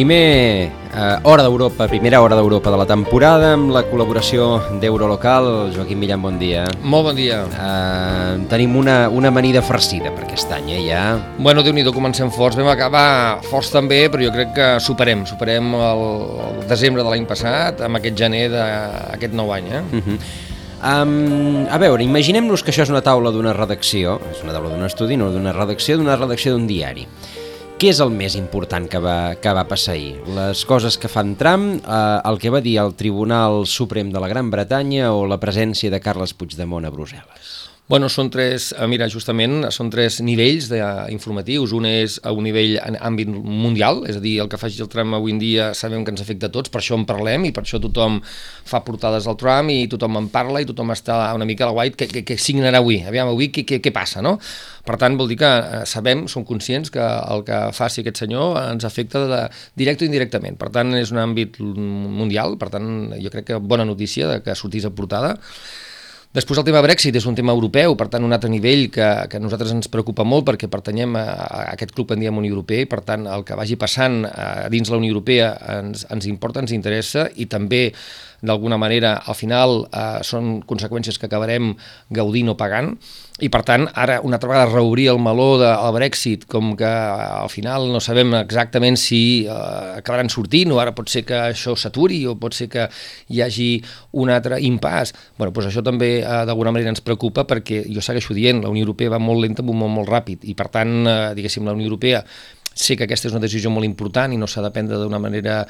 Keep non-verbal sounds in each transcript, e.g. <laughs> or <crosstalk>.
Primer, eh, hora d'Europa, primera hora d'Europa de la temporada, amb la col·laboració d'Eurolocal. Joaquim Millan, bon dia. Molt bon dia. Eh, tenim una, una amanida farcida per aquest any, eh, ja. Bueno, déu nhi comencem forts. Vam acabar forts també, però jo crec que superem. Superem el, el desembre de l'any passat amb aquest gener d'aquest nou any, eh? Uh -huh. Um, a veure, imaginem-nos que això és una taula d'una redacció, és una taula d'un estudi, no d'una redacció, d'una redacció d'un diari. Què és el més important que va, que va passar ahir? Les coses que fan Trump, eh, el que va dir el Tribunal Suprem de la Gran Bretanya o la presència de Carles Puigdemont a Brussel·les? Bueno, són tres, eh, mira, justament, són tres nivells de, informatius. Un és a un nivell en àmbit mundial, és a dir, el que faci el Trump avui en dia sabem que ens afecta a tots, per això en parlem i per això tothom fa portades al Trump i tothom en parla i tothom està una mica a la white, què, què, què signarà avui? Aviam, avui què, què, què passa, no? Per tant, vol dir que eh, sabem, som conscients que el que faci aquest senyor ens afecta de, directe o indirectament. Per tant, és un àmbit mundial, per tant, jo crec que bona notícia de que sortís a portada. Després el tema Brexit és un tema europeu, per tant un altre nivell que, que a nosaltres ens preocupa molt perquè pertanyem a, a aquest club en diem Unió Europea i per tant el que vagi passant a, eh, dins la Unió Europea ens, ens importa, ens interessa i també d'alguna manera al final eh, són conseqüències que acabarem gaudint o pagant i per tant ara una altra vegada reobrir el meló del Brexit com que al final no sabem exactament si eh, acabaran sortint o ara pot ser que això s'aturi o pot ser que hi hagi un altre impàs. Bueno, doncs això també eh, d'alguna manera ens preocupa perquè jo segueixo dient, la Unió Europea va molt lenta, molt, molt ràpid. I per tant, eh, diguéssim, la Unió Europea sé que aquesta és una decisió molt important i no s'ha de prendre d'una manera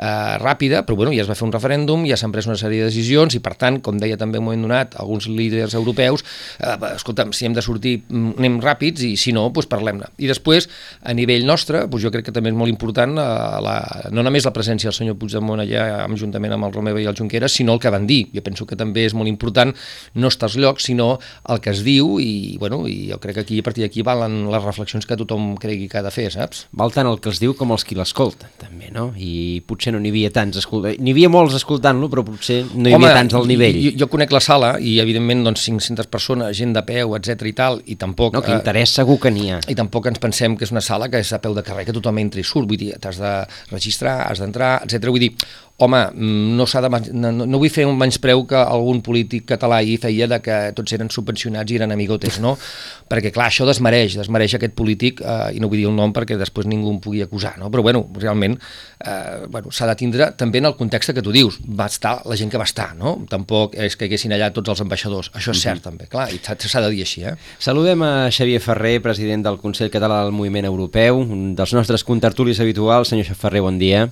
eh, ràpida, però bueno, ja es va fer un referèndum, ja s'han pres una sèrie de decisions i per tant, com deia també un moment donat alguns líders europeus, eh, escolta'm, si hem de sortir mm, anem ràpids i si no, doncs parlem-ne. I després, a nivell nostre, doncs jo crec que també és molt important eh, la, no només la presència del senyor Puigdemont allà, juntament amb el Romeva i el Junqueras, sinó el que van dir. Jo penso que també és molt important no estar als llocs, sinó el que es diu i, bueno, i jo crec que aquí a partir d'aquí valen les reflexions que tothom cregui que ha de fer, saps? Val tant el que els diu com els qui l'escolta, també, no? I potser no n'hi havia tants escoltant... N'hi havia molts escoltant-lo, però potser no hi Home, havia tants al nivell. Jo, jo conec la sala i, evidentment, doncs, 500 persones, gent de peu, etc i tal, i tampoc... No, que eh, interès segur que n'hi ha. I tampoc ens pensem que és una sala que és a peu de carrer, que tothom entri i surt, vull dir, t'has de registrar, has d'entrar, etc. Vull dir, home, mm, no, de, no, no vull fer un menyspreu que algun polític català hi feia de que tots eren subvencionats i eren amigotes, no? <laughs> perquè clar, això desmereix, desmereix aquest polític, eh, i no vull dir el nom perquè després ningú em pugui acusar, no? però bueno, realment eh, bueno, s'ha de tindre també en el context que tu dius, va estar la gent que va estar, no? tampoc és que haguessin allà tots els ambaixadors, això és cert mm -hmm. també, clar, i s'ha de dir així. Eh? Saludem a Xavier Ferrer, president del Consell Català del Moviment Europeu, un dels nostres contertulis habituals. Senyor Ferrer, bon dia.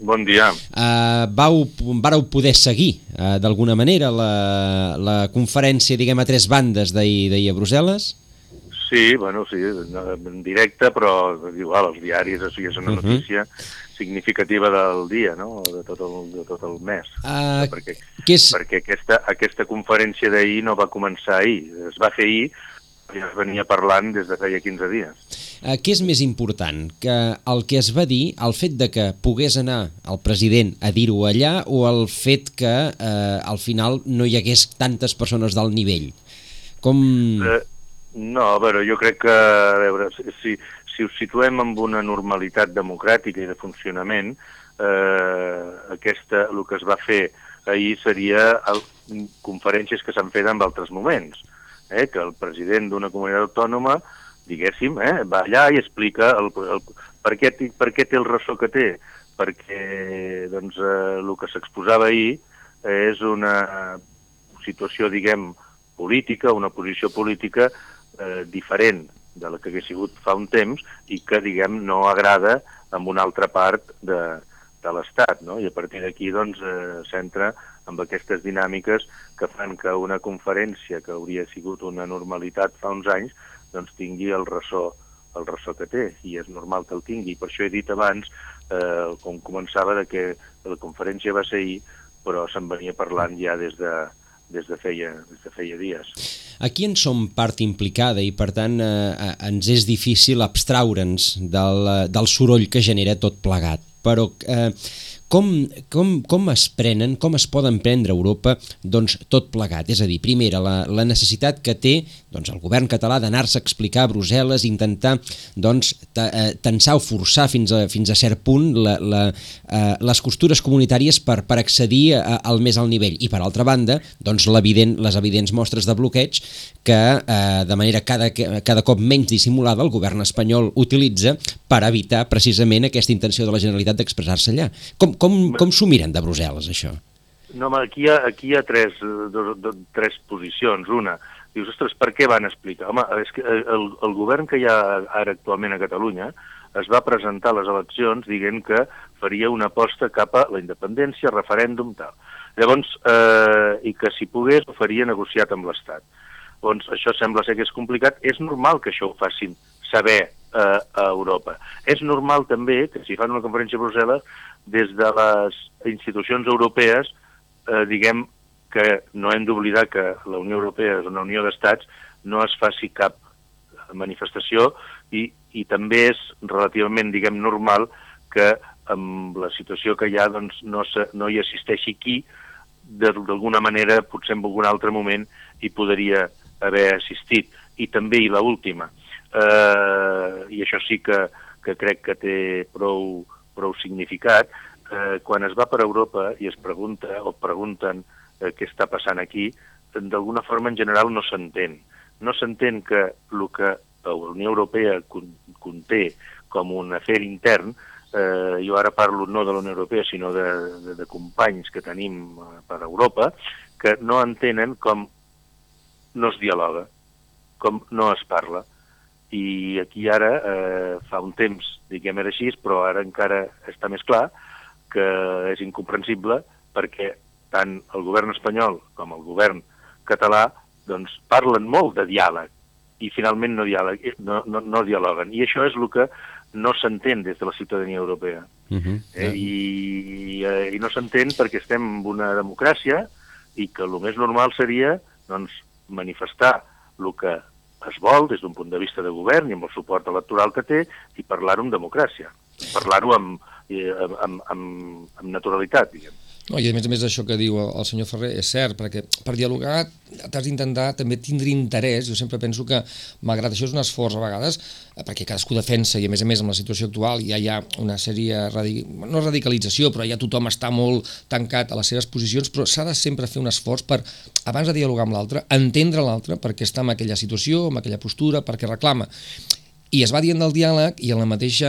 Bon dia. Uh, vau, vareu poder seguir, uh, d'alguna manera, la, la conferència, diguem, a tres bandes d'ahir a Brussel·les? Sí, bueno, sí, en directe, però igual, els diaris, sigui, és una uh. -huh. notícia significativa del dia, no?, de tot el, de tot el mes. Uh, perquè és... perquè aquesta, aquesta conferència d'ahir no va començar ahir, es va fer ahir, ja es venia parlant des de feia 15 dies. Eh, què és més important? Que el que es va dir, el fet de que pogués anar el president a dir-ho allà o el fet que eh, al final no hi hagués tantes persones del nivell? Com... Eh, no, a veure, jo crec que, a veure, si, si us situem amb una normalitat democràtica i de funcionament, eh, aquesta, el que es va fer ahir seria el, conferències que s'han fet en altres moments eh, que el president d'una comunitat autònoma, diguéssim, eh, va allà i explica el, el, per, què, per què té el ressò que té, perquè doncs, eh, el que s'exposava ahir és una situació, diguem, política, una posició política eh, diferent de la que hagués sigut fa un temps i que, diguem, no agrada en una altra part de, de l'Estat, no? I a partir d'aquí, doncs, eh, s'entra amb aquestes dinàmiques que fan que una conferència que hauria sigut una normalitat fa uns anys doncs tingui el ressò, el ressò que té i és normal que el tingui. Per això he dit abans, eh, com començava, de que la conferència va ser ahir, però se'n venia parlant ja des de, des de, feia, des de feia dies. Aquí en som part implicada i per tant eh, eh ens és difícil abstraure'ns del, del soroll que genera tot plegat. Però eh, com, com, com es prenen, com es poden prendre a Europa doncs, tot plegat? És a dir, primera, la, la necessitat que té doncs, el govern català d'anar-se a explicar a Brussel·les, intentar doncs, eh, tensar o forçar fins a, fins a cert punt la, la, eh, les costures comunitàries per, per accedir a, al més alt nivell. I per altra banda, doncs, evident, les evidents mostres de bloqueig que eh, de manera cada, cada cop menys dissimulada el govern espanyol utilitza per evitar precisament aquesta intenció de la Generalitat d'expressar-se allà. Com, com, com s'ho miren de Brussel·les, això? No, home, aquí hi ha, aquí hi ha tres, dos, dos, tres posicions. Una, dius, ostres, per què van explicar? Home, és que el, el govern que hi ha ara actualment a Catalunya es va presentar a les eleccions dient que faria una aposta cap a la independència, referèndum, tal. Llavors, eh, i que si pogués ho faria negociat amb l'Estat. Doncs això sembla ser que és complicat. És normal que això ho facin saber eh, a Europa. És normal també que si fan una conferència a Brussel·les, des de les institucions europees, eh, diguem que no hem d'oblidar que la Unió Europea és una unió d'estats, no es faci cap manifestació i, i també és relativament, diguem, normal que amb la situació que hi ha doncs, no, se, no hi assisteixi qui d'alguna manera, potser en algun altre moment, hi podria haver assistit. I també, i la última, eh, i això sí que, que crec que té prou, prou significat, eh, quan es va per Europa i es pregunta o pregunten eh, què està passant aquí, d'alguna forma en general no s'entén. No s'entén que el que la Unió Europea conté com un afer intern, eh, jo ara parlo no de la Unió Europea, sinó de, de, de companys que tenim eh, per Europa, que no entenen com no es dialoga, com no es parla. I aquí ara, eh, fa un temps, diguem era així, però ara encara està més clar que és incomprensible perquè tant el govern espanyol com el govern català doncs, parlen molt de diàleg i finalment no, diàleg, no, no, no dialoguen. I això és el que no s'entén des de la ciutadania europea. Uh -huh. eh, i, eh, I no s'entén perquè estem en una democràcia i que el més normal seria doncs, manifestar el que es vol des d'un punt de vista de govern i amb el suport electoral que té i parlar-ho amb democràcia, parlar-ho amb, amb, amb, amb, amb naturalitat, diguem. No, I a més a més això que diu el senyor Ferrer és cert, perquè per dialogar t'has d'intentar també tindre interès, jo sempre penso que malgrat això és un esforç a vegades, eh, perquè cadascú defensa i a més a més amb la situació actual ja hi ha una sèrie, no radicalització, però ja tothom està molt tancat a les seves posicions, però s'ha de sempre fer un esforç per, abans de dialogar amb l'altre, entendre l'altre perquè està en aquella situació, en aquella postura, perquè reclama i es va dient del diàleg i en el mateix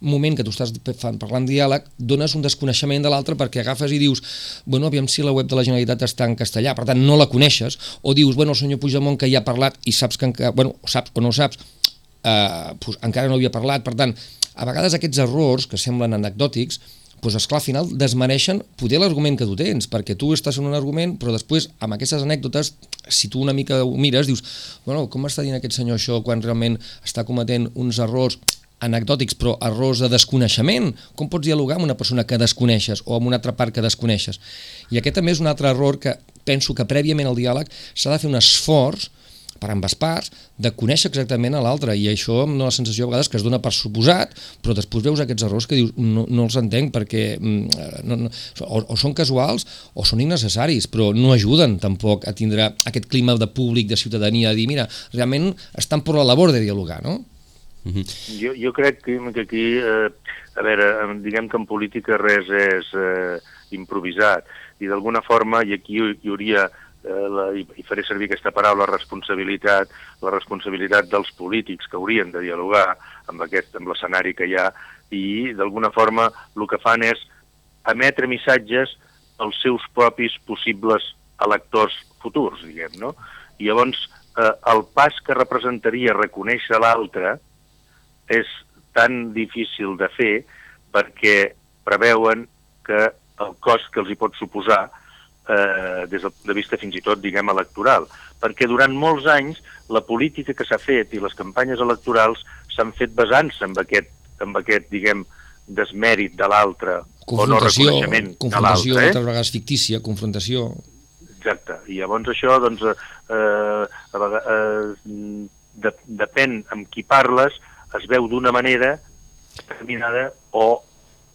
moment que tu estàs parlant diàleg dones un desconeixement de l'altre perquè agafes i dius bueno, aviam si la web de la Generalitat està en castellà, per tant no la coneixes, o dius, bueno, el senyor Puigdemont que ja ha parlat i saps que bueno, saps o no saps, eh, pues, encara no havia parlat, per tant, a vegades aquests errors que semblen anecdòtics doncs esclar, al final desmereixen poder l'argument que tu tens, perquè tu estàs en un argument, però després, amb aquestes anècdotes, si tu una mica ho mires, dius, bueno, com està dient aquest senyor això quan realment està cometent uns errors anecdòtics, però errors de desconeixement. Com pots dialogar amb una persona que desconeixes o amb una altra part que desconeixes? I aquest també és un altre error que penso que prèviament al diàleg s'ha de fer un esforç per ambes parts, de conèixer exactament a l'altre, i això em dóna la sensació a vegades que es dona per suposat, però després veus aquests errors que dius no, no els entenc perquè mm, no, no, o, o són casuals o són innecessaris, però no ajuden tampoc a tindre aquest clima de públic, de ciutadania, de dir, mira, realment estan per la labor de dialogar, no? Uh -huh. jo, jo crec que, que aquí, eh, a veure, diguem que en política res és eh, improvisat, i d'alguna forma, i aquí hi hauria eh, la, i, i faré servir aquesta paraula, responsabilitat, la responsabilitat dels polítics que haurien de dialogar amb, aquest, amb l'escenari que hi ha i d'alguna forma el que fan és emetre missatges als seus propis possibles electors futurs, diguem, no? I llavors eh, el pas que representaria reconèixer l'altre és tan difícil de fer perquè preveuen que el cost que els hi pot suposar eh, des del punt de vista fins i tot, diguem, electoral. Perquè durant molts anys la política que s'ha fet i les campanyes electorals s'han fet basant-se en aquest, en aquest, diguem, desmèrit de l'altre o no reconeixement confrontació, de l'altre. Confrontació, eh? vegades fictícia, confrontació. Exacte. I llavors això, doncs, eh, a vegades, eh, de, depèn amb qui parles, es veu d'una manera determinada o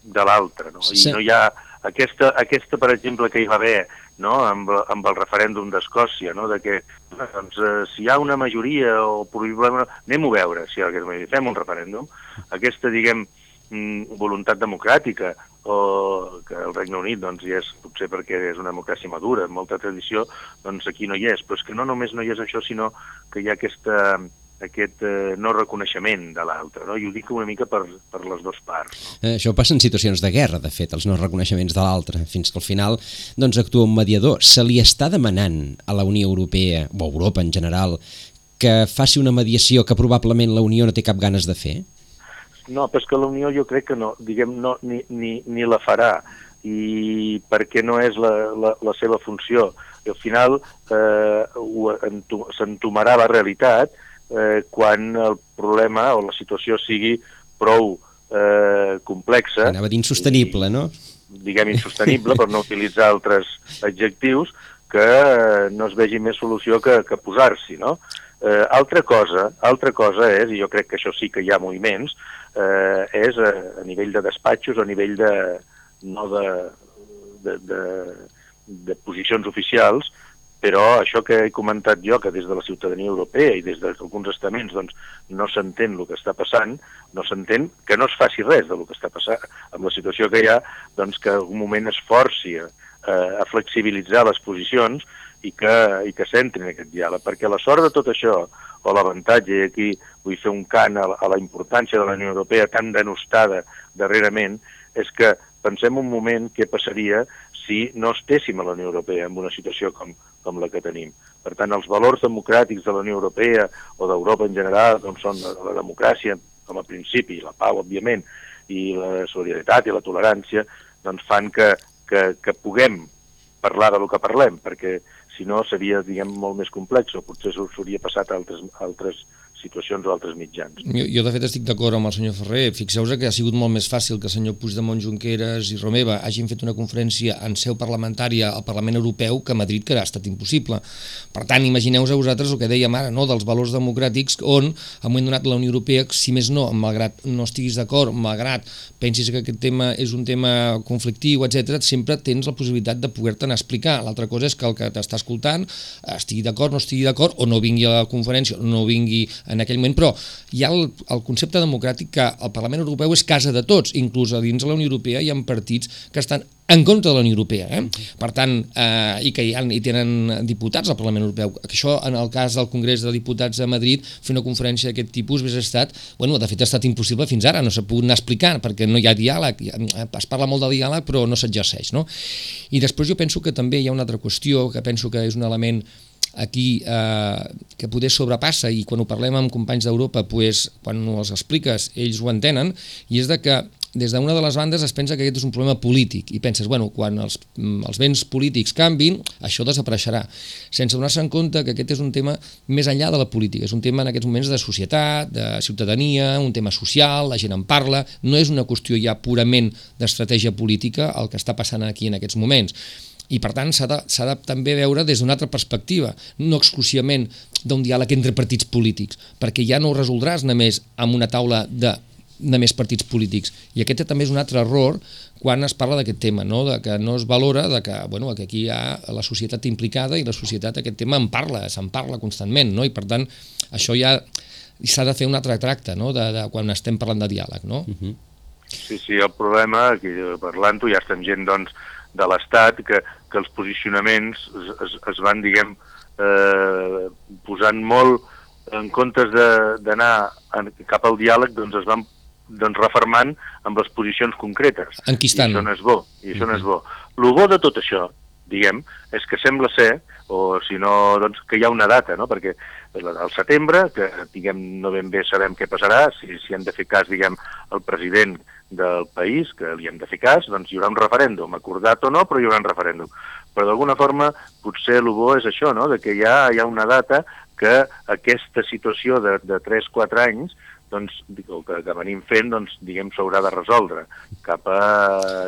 de l'altre, no? I no hi ha aquesta, aquesta, per exemple, que hi va haver no? amb, amb el referèndum d'Escòcia, no? de que doncs, eh, si hi ha una majoria o probablement... Anem-ho a veure, si hi ha majoria. Fem un referèndum. Aquesta, diguem, mm, voluntat democràtica o que el Regne Unit doncs, hi és, potser perquè és una democràcia madura, amb molta tradició, doncs aquí no hi és. Però és que no només no hi és això, sinó que hi ha aquesta, aquest eh, no reconeixement de l'altre, no? i ho dic una mica per, per les dues parts. No? Eh, Això passa en situacions de guerra, de fet, els no reconeixements de l'altre, fins que al final doncs, actua un mediador. Se li està demanant a la Unió Europea, o a Europa en general, que faci una mediació que probablement la Unió no té cap ganes de fer? No, però és que la Unió jo crec que no, diguem, no, ni, ni, ni la farà, i perquè no és la, la, la seva funció. I al final eh, s'entomarà la realitat eh, quan el problema o la situació sigui prou eh, complexa. Anava a dir insostenible, no? diguem, insostenible, per no utilitzar altres adjectius, que eh, no es vegi més solució que, que posar-s'hi, no? Eh, altra cosa, altra cosa és, i jo crec que això sí que hi ha moviments, eh, és a, a nivell de despatxos, a nivell de, no de, de, de, de posicions oficials, però això que he comentat jo, que des de la ciutadania europea i des d'alguns estaments doncs, no s'entén el que està passant, no s'entén que no es faci res del que està passant. Amb la situació que hi ha, doncs que algun moment es forci a, a flexibilitzar les posicions i que, i que s'entri en aquest diàleg, perquè la sort de tot això, o l'avantatge, i aquí vull fer un cant a, a la importància de la Unió Europea tan denostada darrerament, és que pensem un moment què passaria si no estéssim a la Unió Europea en una situació com, com la que tenim. Per tant, els valors democràtics de la Unió Europea o d'Europa en general, com són la, la democràcia com a principi, la pau, òbviament, i la solidaritat i la tolerància, doncs fan que, que, que puguem parlar del que parlem, perquè si no seria, diguem, molt més complex o potser s'hauria passat a altres, a altres situacions o altres mitjans. Jo, jo de fet estic d'acord amb el senyor Ferrer. Fixeu-vos que ha sigut molt més fàcil que el senyor Puigdemont, Junqueras i Romeva hagin fet una conferència en seu parlamentària al Parlament Europeu que a Madrid, que ha estat impossible. Per tant, imagineu-vos a vosaltres el que dèiem ara, no? dels valors democràtics, on, moment donat, la Unió Europea, si més no, malgrat no estiguis d'acord, malgrat pensis que aquest tema és un tema conflictiu, etc, sempre tens la possibilitat de poder-te'n explicar. L'altra cosa és que el que t'està escoltant estigui d'acord, no estigui d'acord, o no vingui a la conferència, no vingui en aquell moment, però hi ha el, el concepte democràtic que el Parlament Europeu és casa de tots, inclús a dins de la Unió Europea hi ha partits que estan en contra de la Unió Europea, eh? per tant, eh, i que hi, ha, hi tenen diputats al Parlament Europeu. Que això, en el cas del Congrés de Diputats de Madrid, fer una conferència d'aquest tipus hauria estat, bueno, de fet ha estat impossible fins ara, no s'ha pogut anar explicant, perquè no hi ha diàleg, es parla molt de diàleg però no s'exerceix, no? I després jo penso que també hi ha una altra qüestió que penso que és un element aquí eh, que poder sobrepassa i quan ho parlem amb companys d'Europa pues, quan els expliques ells ho entenen i és de que des d'una de les bandes es pensa que aquest és un problema polític i penses, bueno, quan els, els vents polítics canvin, això desapareixerà. Sense donar-se en compte que aquest és un tema més enllà de la política, és un tema en aquests moments de societat, de ciutadania, un tema social, la gent en parla, no és una qüestió ja purament d'estratègia política el que està passant aquí en aquests moments i per tant s'ha de, de també veure des d'una altra perspectiva, no exclusivament d'un diàleg entre partits polítics, perquè ja no ho resoldràs només amb una taula de només partits polítics. I aquest també és un altre error quan es parla d'aquest tema, no? de que no es valora de que, bueno, que aquí hi ha la societat implicada i la societat aquest tema en parla, se'n parla constantment, no? i per tant això ja s'ha de fer un altre tracte no? de, de quan estem parlant de diàleg. No? Uh -huh. Sí, sí, el problema, parlant-ho, ja estem gent doncs, de l'Estat, que, que els posicionaments es, es, es van, diguem, eh, posant molt en comptes d'anar cap al diàleg, doncs es van doncs, refermant amb les posicions concretes. Enquistant. I això no és bo. I això uh -huh. no és bo. El bo de tot això, diguem, és que sembla ser, o si no, doncs, que hi ha una data, no? perquè al setembre, que diguem, no ben bé sabem què passarà, si, si han de fer cas, diguem, el president del país, que li hem de fer cas, doncs hi haurà un referèndum, acordat o no, però hi haurà un referèndum. Però d'alguna forma, potser el bo és això, no? de que ja hi ha una data que aquesta situació de, de 3-4 anys doncs, el que, que venim fent, doncs, diguem, s'haurà de resoldre. Cap a,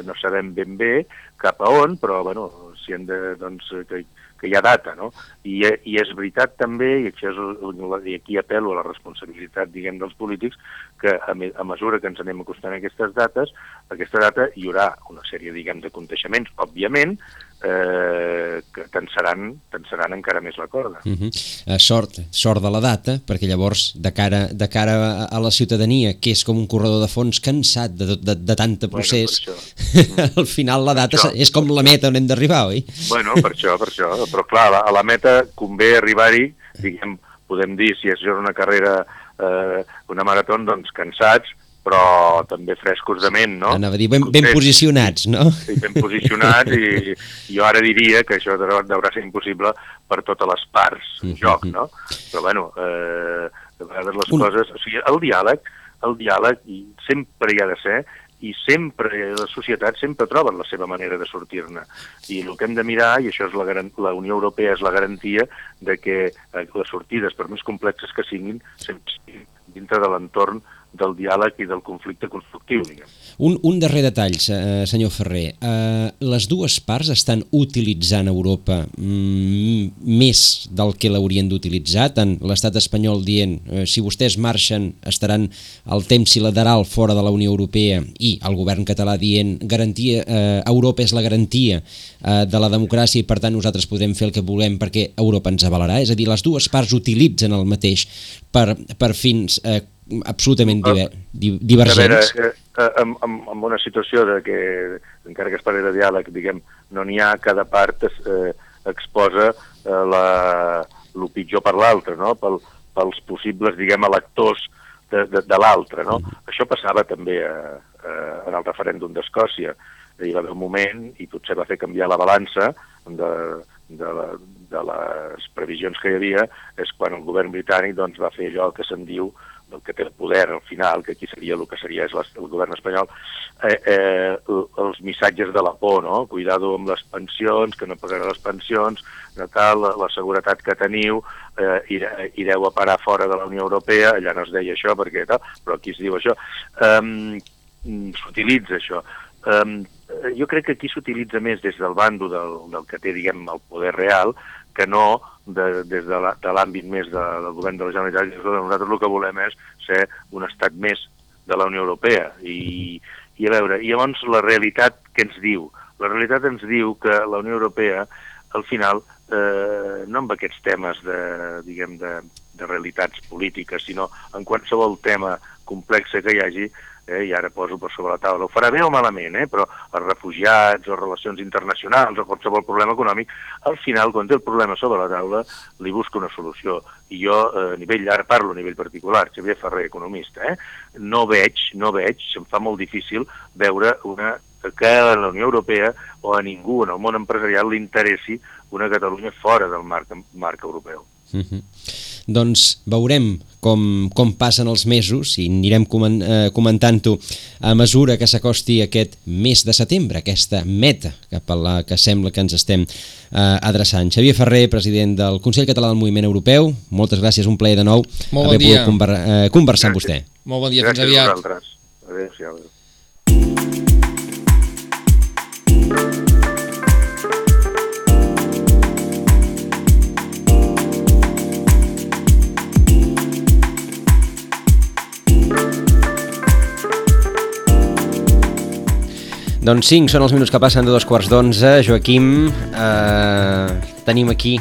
no sabem ben bé cap a on, però, bueno, si hem de, doncs, que, que hi ha data, no? I, i és veritat també, i, això és, i aquí apel·lo a la responsabilitat, diguem, dels polítics, que a, me, a mesura que ens anem acostant a aquestes dates, aquesta data hi haurà una sèrie, diguem, de conteixements, òbviament, eh, que tensaran, tensaran encara més la corda. Uh -huh. uh, sort, sort de la data, perquè llavors de cara, de cara a, a la ciutadania, que és com un corredor de fons cansat de, de, de tant procés, bueno, <laughs> al final la data és com la meta on hem d'arribar, oi? Bueno, per això, per això. Però clar, a la meta convé arribar-hi, diguem, podem dir, si és una carrera, eh, una marató, doncs cansats, però també frescos de ment, no? Anava a dir, ben, ben posicionats, no? Sí, ben posicionats i <laughs> jo ara diria que això deurà ser impossible per totes les parts en joc, no? Però bueno, eh, de vegades les Un... coses... O sigui, el diàleg, el diàleg sempre hi ha de ser i sempre, les societats sempre troben la seva manera de sortir-ne. I el que hem de mirar, i això és la, la Unió Europea és la garantia de que eh, les sortides, per més complexes que siguin, sempre dintre de l'entorn del diàleg i del conflicte constructiu, diguem. Un, un darrer detall, eh, senyor Ferrer. Eh, les dues parts estan utilitzant Europa mm, més del que l'haurien d'utilitzar, tant l'estat espanyol dient eh, si vostès marxen estaran el temps silateral fora de la Unió Europea i el govern català dient garantia, eh, Europa és la garantia eh, de la democràcia i per tant nosaltres podem fer el que volem perquè Europa ens avalarà. És a dir, les dues parts utilitzen el mateix per, per fins eh, absolutament diver, divergents. A veure, eh, amb, amb, amb una situació de que, encara que es parli de diàleg, diguem, no n'hi ha, cada part es, eh, exposa eh, la, el pitjor per l'altre, no? Pel, pels possibles, diguem, electors de, de, de l'altre, no? Mm. Això passava també a, a, en el referèndum d'Escòcia. Hi va haver un moment, i potser va fer canviar la balança de, de, la, de les previsions que hi havia, és quan el govern britànic doncs, va fer allò que se'n diu del que té el poder al final, que aquí seria el que seria és el govern espanyol, eh, eh, els missatges de la por, no? Cuidado amb les pensions, que no pagarà les pensions, de tal, la, la seguretat que teniu, eh, ireu a parar fora de la Unió Europea, allà no es deia això, perquè tal, però aquí es diu això. Um, s'utilitza això. Um, jo crec que aquí s'utilitza més des del bando del, del que té, diguem, el poder real, que no de, des de l'àmbit més de, del govern de la Generalitat. Nosaltres el que volem és ser un estat més de la Unió Europea. I, i a veure, i llavors la realitat que ens diu? La realitat ens diu que la Unió Europea, al final, eh, no amb aquests temes de, diguem, de, de realitats polítiques, sinó en qualsevol tema complex que hi hagi, eh, i ara poso per sobre la taula, ho farà bé o malament, eh, però els refugiats o relacions internacionals o qualsevol problema econòmic, al final, quan té el problema sobre la taula, li busca una solució. I jo, eh, a nivell, ara parlo a nivell particular, Xavier Ferrer, economista, eh, no veig, no veig, se'm fa molt difícil veure una que a la Unió Europea o a ningú en el món empresarial li interessi una Catalunya fora del marc, marc europeu. Uh -huh. Doncs veurem com, com passen els mesos i anirem eh, comentant-ho a mesura que s'acosti aquest mes de setembre, aquesta meta cap a la que sembla que ens estem eh, adreçant. Xavier Ferrer, president del Consell Català del Moviment Europeu, moltes gràcies, un plaer de nou Molt haver bon dia. pogut conver eh, conversar gràcies. amb vostè. Molt bon dia, gràcies fins aviat. Gràcies a vosaltres. Adéu-siau. Doncs 5 són els minuts que passen de dos quarts d'onze. Joaquim, eh, tenim aquí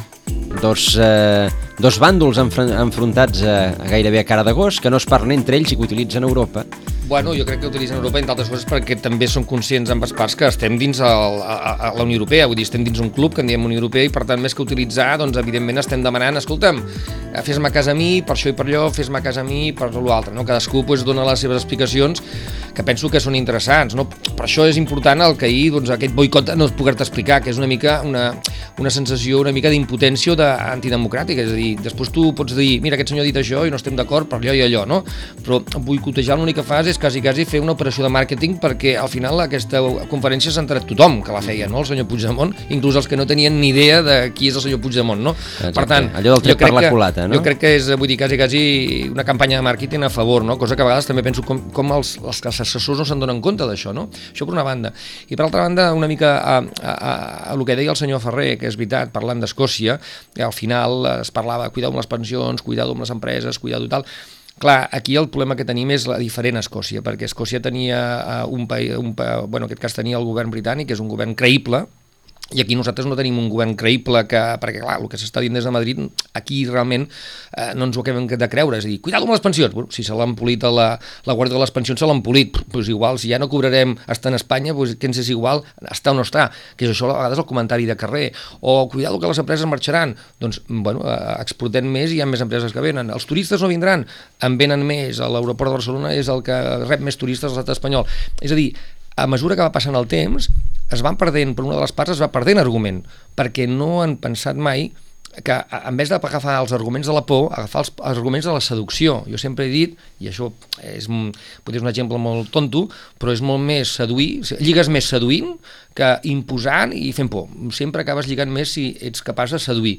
dos, eh, dos bàndols enfrontats a, a gairebé a cara d'agost que no es parlen entre ells i que utilitzen Europa Bueno, jo crec que utilitzen Europa, entre altres coses, perquè també són conscients ambes parts que estem dins el, a, a la Unió Europea, vull dir, estem dins un club que en diem Unió Europea i, per tant, més que utilitzar, doncs, evidentment, estem demanant, escolta'm, eh, fes-me cas a mi, per això i per allò, fes-me cas a mi, per l'altre, no? Cadascú pues, dona les seves explicacions que penso que són interessants, no? Per això és important el que ahir, doncs, aquest boicot no poder-te explicar, que és una mica una, una sensació una mica d'impotència antidemocràtica, és a dir, després tu pots dir, mira, aquest senyor ha dit això i no estem d'acord per allò i allò, no? Però boicotejar l'únic que fas és quasi, quasi fer una operació de màrqueting perquè al final aquesta conferència s'ha entrat tothom que la feia, no? El senyor Puigdemont, inclús els que no tenien ni idea de qui és el senyor Puigdemont, no? Exacte. Per tant, allò del tret per la culata, no? Jo crec que és, vull dir, quasi, quasi una campanya de màrqueting a favor, no? Cosa que a vegades també penso com, com els, els, assessors no se'n donen compte d'això, no? Això per una banda. I per altra banda, una mica a, a, a, a el que deia el senyor Ferrer, que és veritat, parlant d'Escòcia, al final es parlava cuidar amb les pensions, cuidar amb les empreses, cuidar i tal, Clar, aquí el problema que tenim és la diferent Escòcia, perquè Escòcia tenia uh, un país, un, bueno, en aquest cas tenia el govern britànic, que és un govern creïble, i aquí nosaltres no tenim un govern creïble que, perquè clar, el que s'està dient des de Madrid aquí realment eh, no ens ho acabem de creure, és a dir, cuidado amb les pensions. Bueno, si se l'han polit a la, la Guàrdia de les Pensions se l'han polit, pues igual, si ja no cobrarem estar en Espanya, pues, que ens és igual està o no està, que és això a vegades el comentari de carrer, o cuidado que les empreses marxaran, doncs, bueno, eh, exportem més i hi ha més empreses que venen, els turistes no vindran, en venen més, l'aeroport de Barcelona és el que rep més turistes a l'estat espanyol, és a dir, a mesura que va passant el temps, es van perdent, per una de les parts es va perdent argument, perquè no han pensat mai que en vez d'agafar els arguments de la por, agafar els arguments de la seducció. Jo sempre he dit, i això és, potser és un exemple molt tonto, però és molt més seduir, lligues més seduint que imposant i fent por. Sempre acabes lligant més si ets capaç de seduir.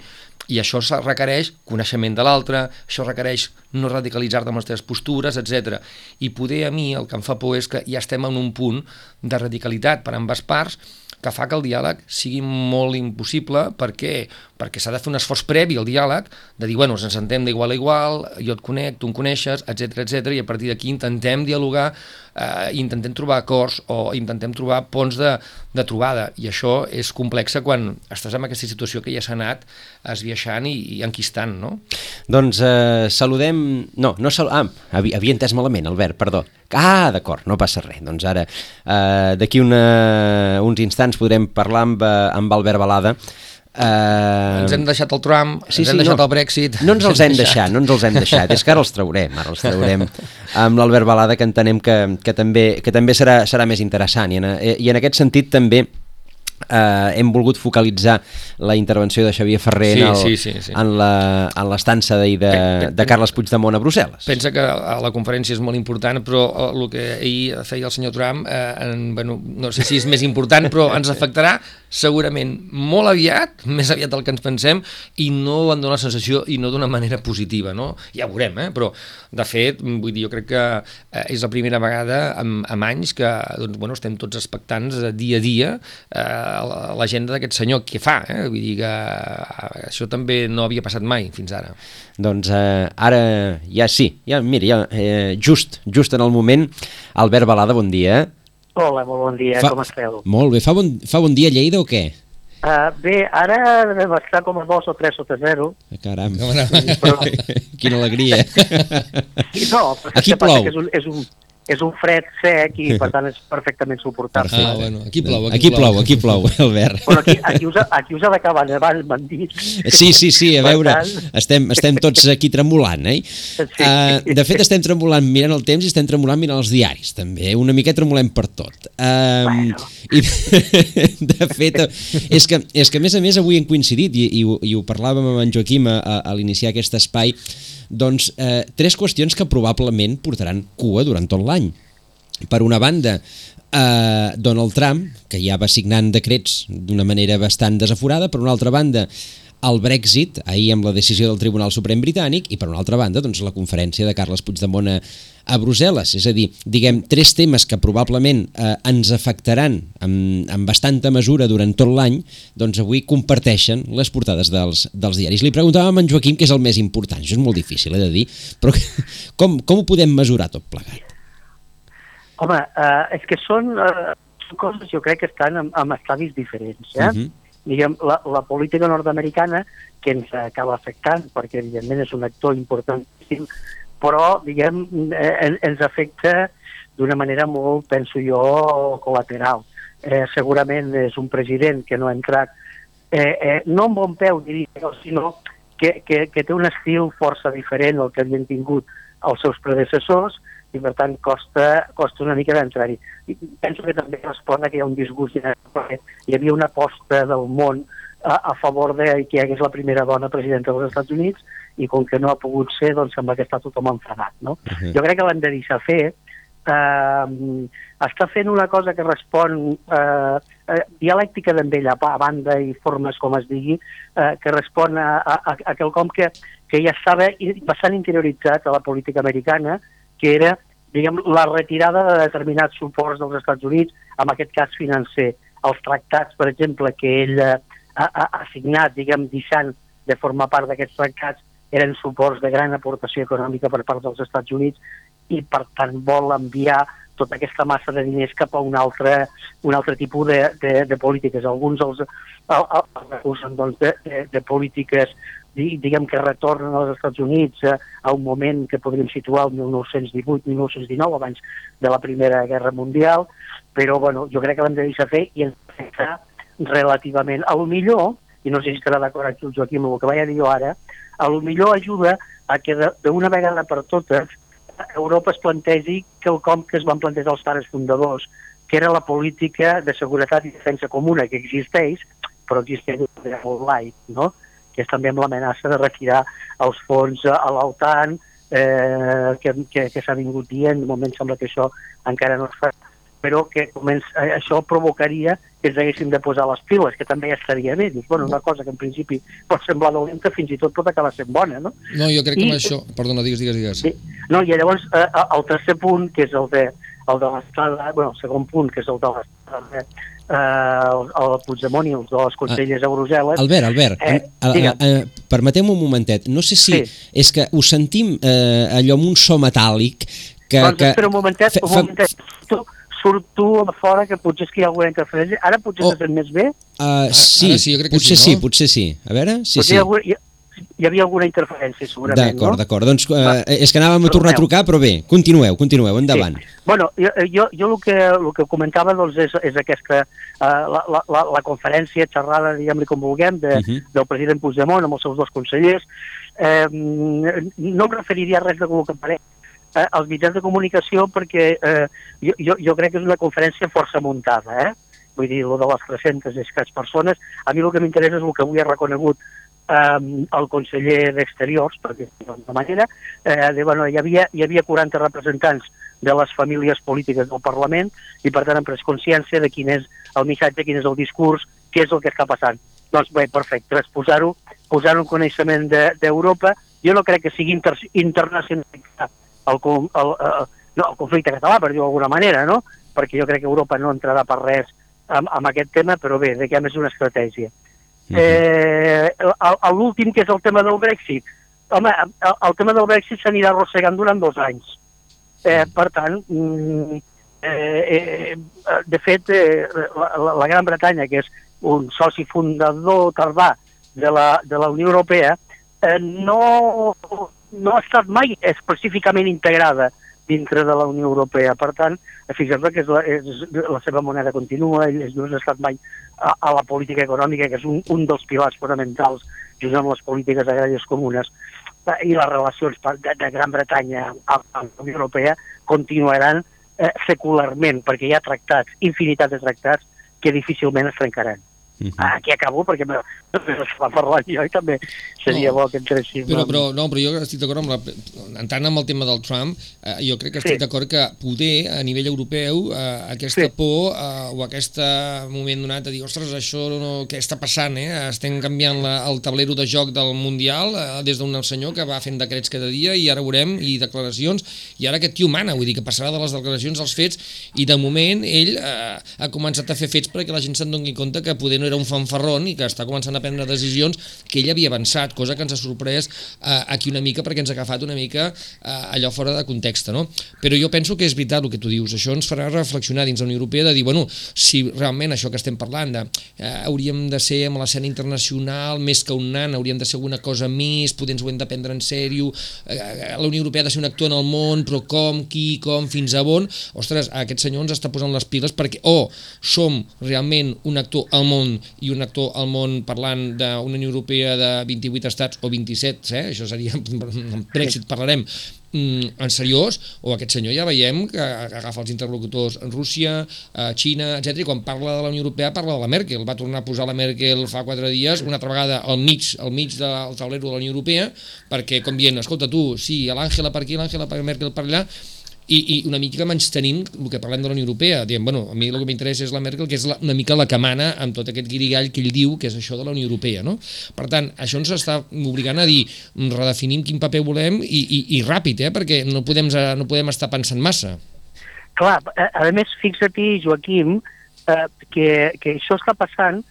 I això requereix coneixement de l'altre, això requereix no radicalitzar-te amb les teves postures, etc. I poder a mi el que em fa por és que ja estem en un punt de radicalitat per ambes parts que fa que el diàleg sigui molt impossible. Per què? Perquè s'ha de fer un esforç previ al diàleg, de dir, bueno, ens sentem d'igual a igual, jo et conec, tu em coneixes, etc etc i a partir d'aquí intentem dialogar, eh, intentem trobar acords o intentem trobar ponts de, de trobada. I això és complex quan estàs en aquesta situació que ja s'ha anat esbiaixant i, i enquistant, no? Doncs eh, saludem... No, no sal... Ah, havia, havia entès malament, Albert, perdó. Ah, d'acord, no passa res. Doncs ara, eh, d'aquí uns instants podrem parlar amb, eh, amb Albert Balada, Uh... Ens hem deixat el Trump, sí, ens sí, hem deixat no, el Brexit... No ens els hem deixat, no ens els hem deixat, és que ara els traurem, ara els traurem. <laughs> Amb l'Albert Balada, que entenem que, que també, que també serà, serà més interessant, i en, i en aquest sentit també eh, hem volgut focalitzar la intervenció de Xavier Ferrer sí, en, el, sí, sí, sí. en l'estança de, de, de Carles Puigdemont a Brussel·les. Pensa que la conferència és molt important, però el que ahir feia el senyor Trump, eh, en, bueno, no sé si és més important, però <laughs> ens afectarà segurament molt aviat, <laughs> més aviat del que ens pensem, i no en dona la sensació i no d'una manera positiva, no? Ja ho veurem, eh? però de fet, vull dir, jo crec que eh, és la primera vegada en, en anys que doncs, bueno, estem tots expectants eh, dia a dia eh, l'agenda d'aquest senyor, què fa? Eh? Vull dir que això també no havia passat mai fins ara. Doncs eh, ara ja sí, ja, mira, ja, eh, just, just en el moment, Albert Balada, bon dia. Hola, molt bon dia, fa, com esteu? Molt bé, fa bon, fa bon dia Lleida o què? Uh, bé, ara devem estar com a 2 o 3 sota 0. Caram, però... <laughs> quina alegria. <laughs> no, Aquí plou. És un, és un, és un fred sec i per <laughs> tant és perfectament suportable. Ah, bueno, aquí plou, aquí, aquí plou. Aquí plou, <laughs> Albert. Bueno, aquí, aquí, us, aquí us ha d'acabar nevant, m'han dit. Sí, sí, sí, a veure, tant... estem, estem tots aquí tremolant, eh? Sí. Uh, de fet, estem tremolant mirant el temps i estem tremolant mirant els diaris, també. Una mica tremolem per tot. Uh, bueno. I, <laughs> de fet, és que, és que a més a més avui hem coincidit i, i, i ho parlàvem amb en Joaquim a, a, a l'iniciar aquest espai, doncs, eh, tres qüestions que probablement portaran cua durant tot l'any. Per una banda, eh, Donald Trump, que ja va signant decrets d'una manera bastant desaforada, per una altra banda, el Brexit, ahir amb la decisió del Tribunal Suprem Britànic, i per una altra banda, doncs, la conferència de Carles Puigdemont a, a Brussel·les. És a dir, diguem, tres temes que probablement eh, ens afectaran amb, amb bastanta mesura durant tot l'any, doncs avui comparteixen les portades dels, dels diaris. Li preguntàvem a en Joaquim què és el més important. Això és molt difícil, he de dir, però com, com ho podem mesurar tot plegat? Home, uh, és que són, uh, són coses, jo crec que estan en, en estadis diferents, eh? Uh mhm. -huh diguem, la, la política nord-americana que ens acaba afectant, perquè evidentment és un actor importantíssim, però diguem, eh, ens afecta d'una manera molt, penso jo, col·lateral. Eh, segurament és un president que no ha entrat, eh, eh, no amb bon peu, diria, sinó que, que, que té un estil força diferent al que havien tingut els seus predecessors, i per tant costa, costa una mica d'entrar-hi. Penso que també respon a que hi ha un disgust perquè hi havia una aposta del món a, a favor de que hi hagués la primera dona presidenta dels Estats Units i com que no ha pogut ser, doncs sembla que està tothom enfadat. No? Uh -huh. Jo crec que l'hem de deixar fer. Uh, està fent una cosa que respon uh, uh, dialèctica d'en ella, a banda i formes com es digui, uh, que respon a, a, a quelcom que, que ja estava bastant interioritzat a la política americana, que era diguem, la retirada de determinats suports dels Estats Units, en aquest cas financer. Els tractats, per exemple, que ell, assignat, diguem, deixant de formar part d'aquests tractats, eren suports de gran aportació econòmica per part dels Estats Units i, per tant, vol enviar tota aquesta massa de diners cap a un altre, un altre tipus de, de, de polítiques. Alguns els, el, el recusen doncs, de, de, de polítiques diguem que retornen als Estats Units a, a un moment que podríem situar el 1918-1919, abans de la Primera Guerra Mundial, però bueno, jo crec que l'hem de deixar fer i ens afecta relativament. A lo millor, i no sé si estarà d'acord aquí el Joaquim amb el que vaig dir jo ara, a lo millor ajuda a que d'una vegada per totes Europa es plantegi quelcom que es van plantejar els pares fundadors, que era la política de seguretat i defensa comuna que existeix, però existeix de molt light, no? Que és també amb l'amenaça de retirar els fons a l'OTAN, eh, que, que, que s'ha vingut dient, de moment sembla que això encara no es fa, però que comença, eh, això provocaria que ens haguéssim de posar les piles, que també ja estaria bé. Dius, bueno, una cosa que en principi pot semblar dolenta, fins i tot pot acabar sent bona, no? No, jo crec que I, amb això... Perdona, digues, digues, digues. Sí. No, i llavors eh, eh, el tercer punt, que és el de, el de l'estada, bueno, el segon punt, que és el de l'estada, eh, el, el Puigdemont i els dos consellers ah, a Brussel·les... Albert, Albert, eh, eh, eh, permeteu-me un momentet. No sé si sí. és que ho sentim eh, allò amb un so metàl·lic que... Doncs que, espera un momentet, un momentet. Tu, surt tu a fora, que potser és que hi ha alguna interferència. Ara potser oh. se més bé? Uh, sí, sí, jo crec que potser sí, no? sí, potser sí. A veure, sí, potser sí. Hi, ha, hi, havia alguna interferència, segurament, D'acord, no? d'acord. Doncs uh, és que anàvem a tornar a trucar, però bé, continueu, continueu, endavant. Sí. Bueno, jo, jo, jo el, que, el que comentava doncs, és, és aquesta, uh, la, la, la, la conferència, xerrada, diguem-li com vulguem, de, uh mhm. -huh. del president Puigdemont amb els seus dos consellers. Eh, no em referiria a res de el que pareix, eh, als mitjans de comunicació perquè eh, jo, jo, jo crec que és una conferència força muntada, eh? vull dir, el de les 300 escaig persones. A mi el que m'interessa és el que avui ha reconegut eh, el conseller d'Exteriors, perquè de manera, eh, de, bueno, hi, havia, hi havia 40 representants de les famílies polítiques del Parlament i per tant han pres consciència de quin és el missatge, quin és el discurs, què és el que està passant. Doncs bé, perfecte, posar-ho posar, en coneixement d'Europa, de, jo no crec que sigui inter, internacionalitzat el, el, el, no, el conflicte català, per dir-ho d'alguna manera, no? perquè jo crec que Europa no entrarà per res amb, amb aquest tema, però bé, de que és una estratègia. Uh -huh. eh, L'últim, que és el tema del Brexit, home, el, el tema del Brexit s'anirà arrossegant durant dos anys. Eh, per tant, mm, eh, eh, de fet, eh, la, la Gran Bretanya, que és un soci fundador tardà de la, de la Unió Europea, eh, no, no ha estat mai específicament integrada dintre de la Unió Europea. Per tant, fixeu-vos que és la, és la seva moneda continua, ells no han estat mai a, a la política econòmica, que és un, un dels pilars fonamentals junt amb les polítiques agràries comunes i les relacions de, de Gran Bretanya amb, amb la Unió Europea continuaran eh, secularment, perquè hi ha tractats, infinitat de tractats, que difícilment es trencaran. Uh -huh. Aquí acabo perquè no, no va parlar jo i també seria no, bo que entréssim. Però, però, no, però jo estic d'acord amb la... Entrant amb el tema del Trump, eh, jo crec que estic sí. d'acord que poder, a nivell europeu, eh, aquesta sí. por eh, o aquest moment donat de dir, ostres, això no, què està passant, eh? Estem canviant la, el tablero de joc del Mundial eh, des d'un senyor que va fent decrets cada dia i ara veurem, i declaracions, i ara aquest tio mana, vull dir que passarà de les declaracions als fets, i de moment ell eh, ha començat a fer fets perquè la gent se'n doni compte que poder no era un fanfarrón i que està començant a prendre decisions que ell havia avançat, cosa que ens ha sorprès eh, aquí una mica perquè ens ha agafat una mica eh, allò fora de context, no? Però jo penso que és veritat el que tu dius, això ens farà reflexionar dins la Unió Europea de dir, bueno, si realment això que estem parlant de eh, hauríem de ser amb l'escena internacional més que un nan, hauríem de ser alguna cosa més, potser ens ho hem de prendre en sèrio, eh, la Unió Europea ha de ser un actor en el món, però com, qui, com, fins a on, ostres, aquest senyor ens està posant les piles perquè o som realment un actor al món i un actor al món parlant d'una Unió Europea de 28 estats o 27, eh? això seria, <laughs> en Brexit parlarem, mm, en seriós, o aquest senyor ja veiem que agafa els interlocutors en Rússia, eh, Xina, etc. i quan parla de la Unió Europea parla de la Merkel, va tornar a posar la Merkel fa quatre dies, una altra vegada al mig, al mig del taulero de la Unió Europea, perquè com dient, escolta tu, sí, l'Àngela per aquí, l'Àngela Merkel per allà, i, i una mica menys tenim el que parlem de la Unió Europea, diem, bueno, a mi el que m'interessa és la Merkel, que és la, una mica la que mana amb tot aquest guirigall que ell diu que és això de la Unió Europea, no? Per tant, això ens està obligant a dir, redefinim quin paper volem i, i, i ràpid, eh? perquè no podem, no podem estar pensant massa. Clar, a, a més, fixa-t'hi, Joaquim, eh, que, que això està passant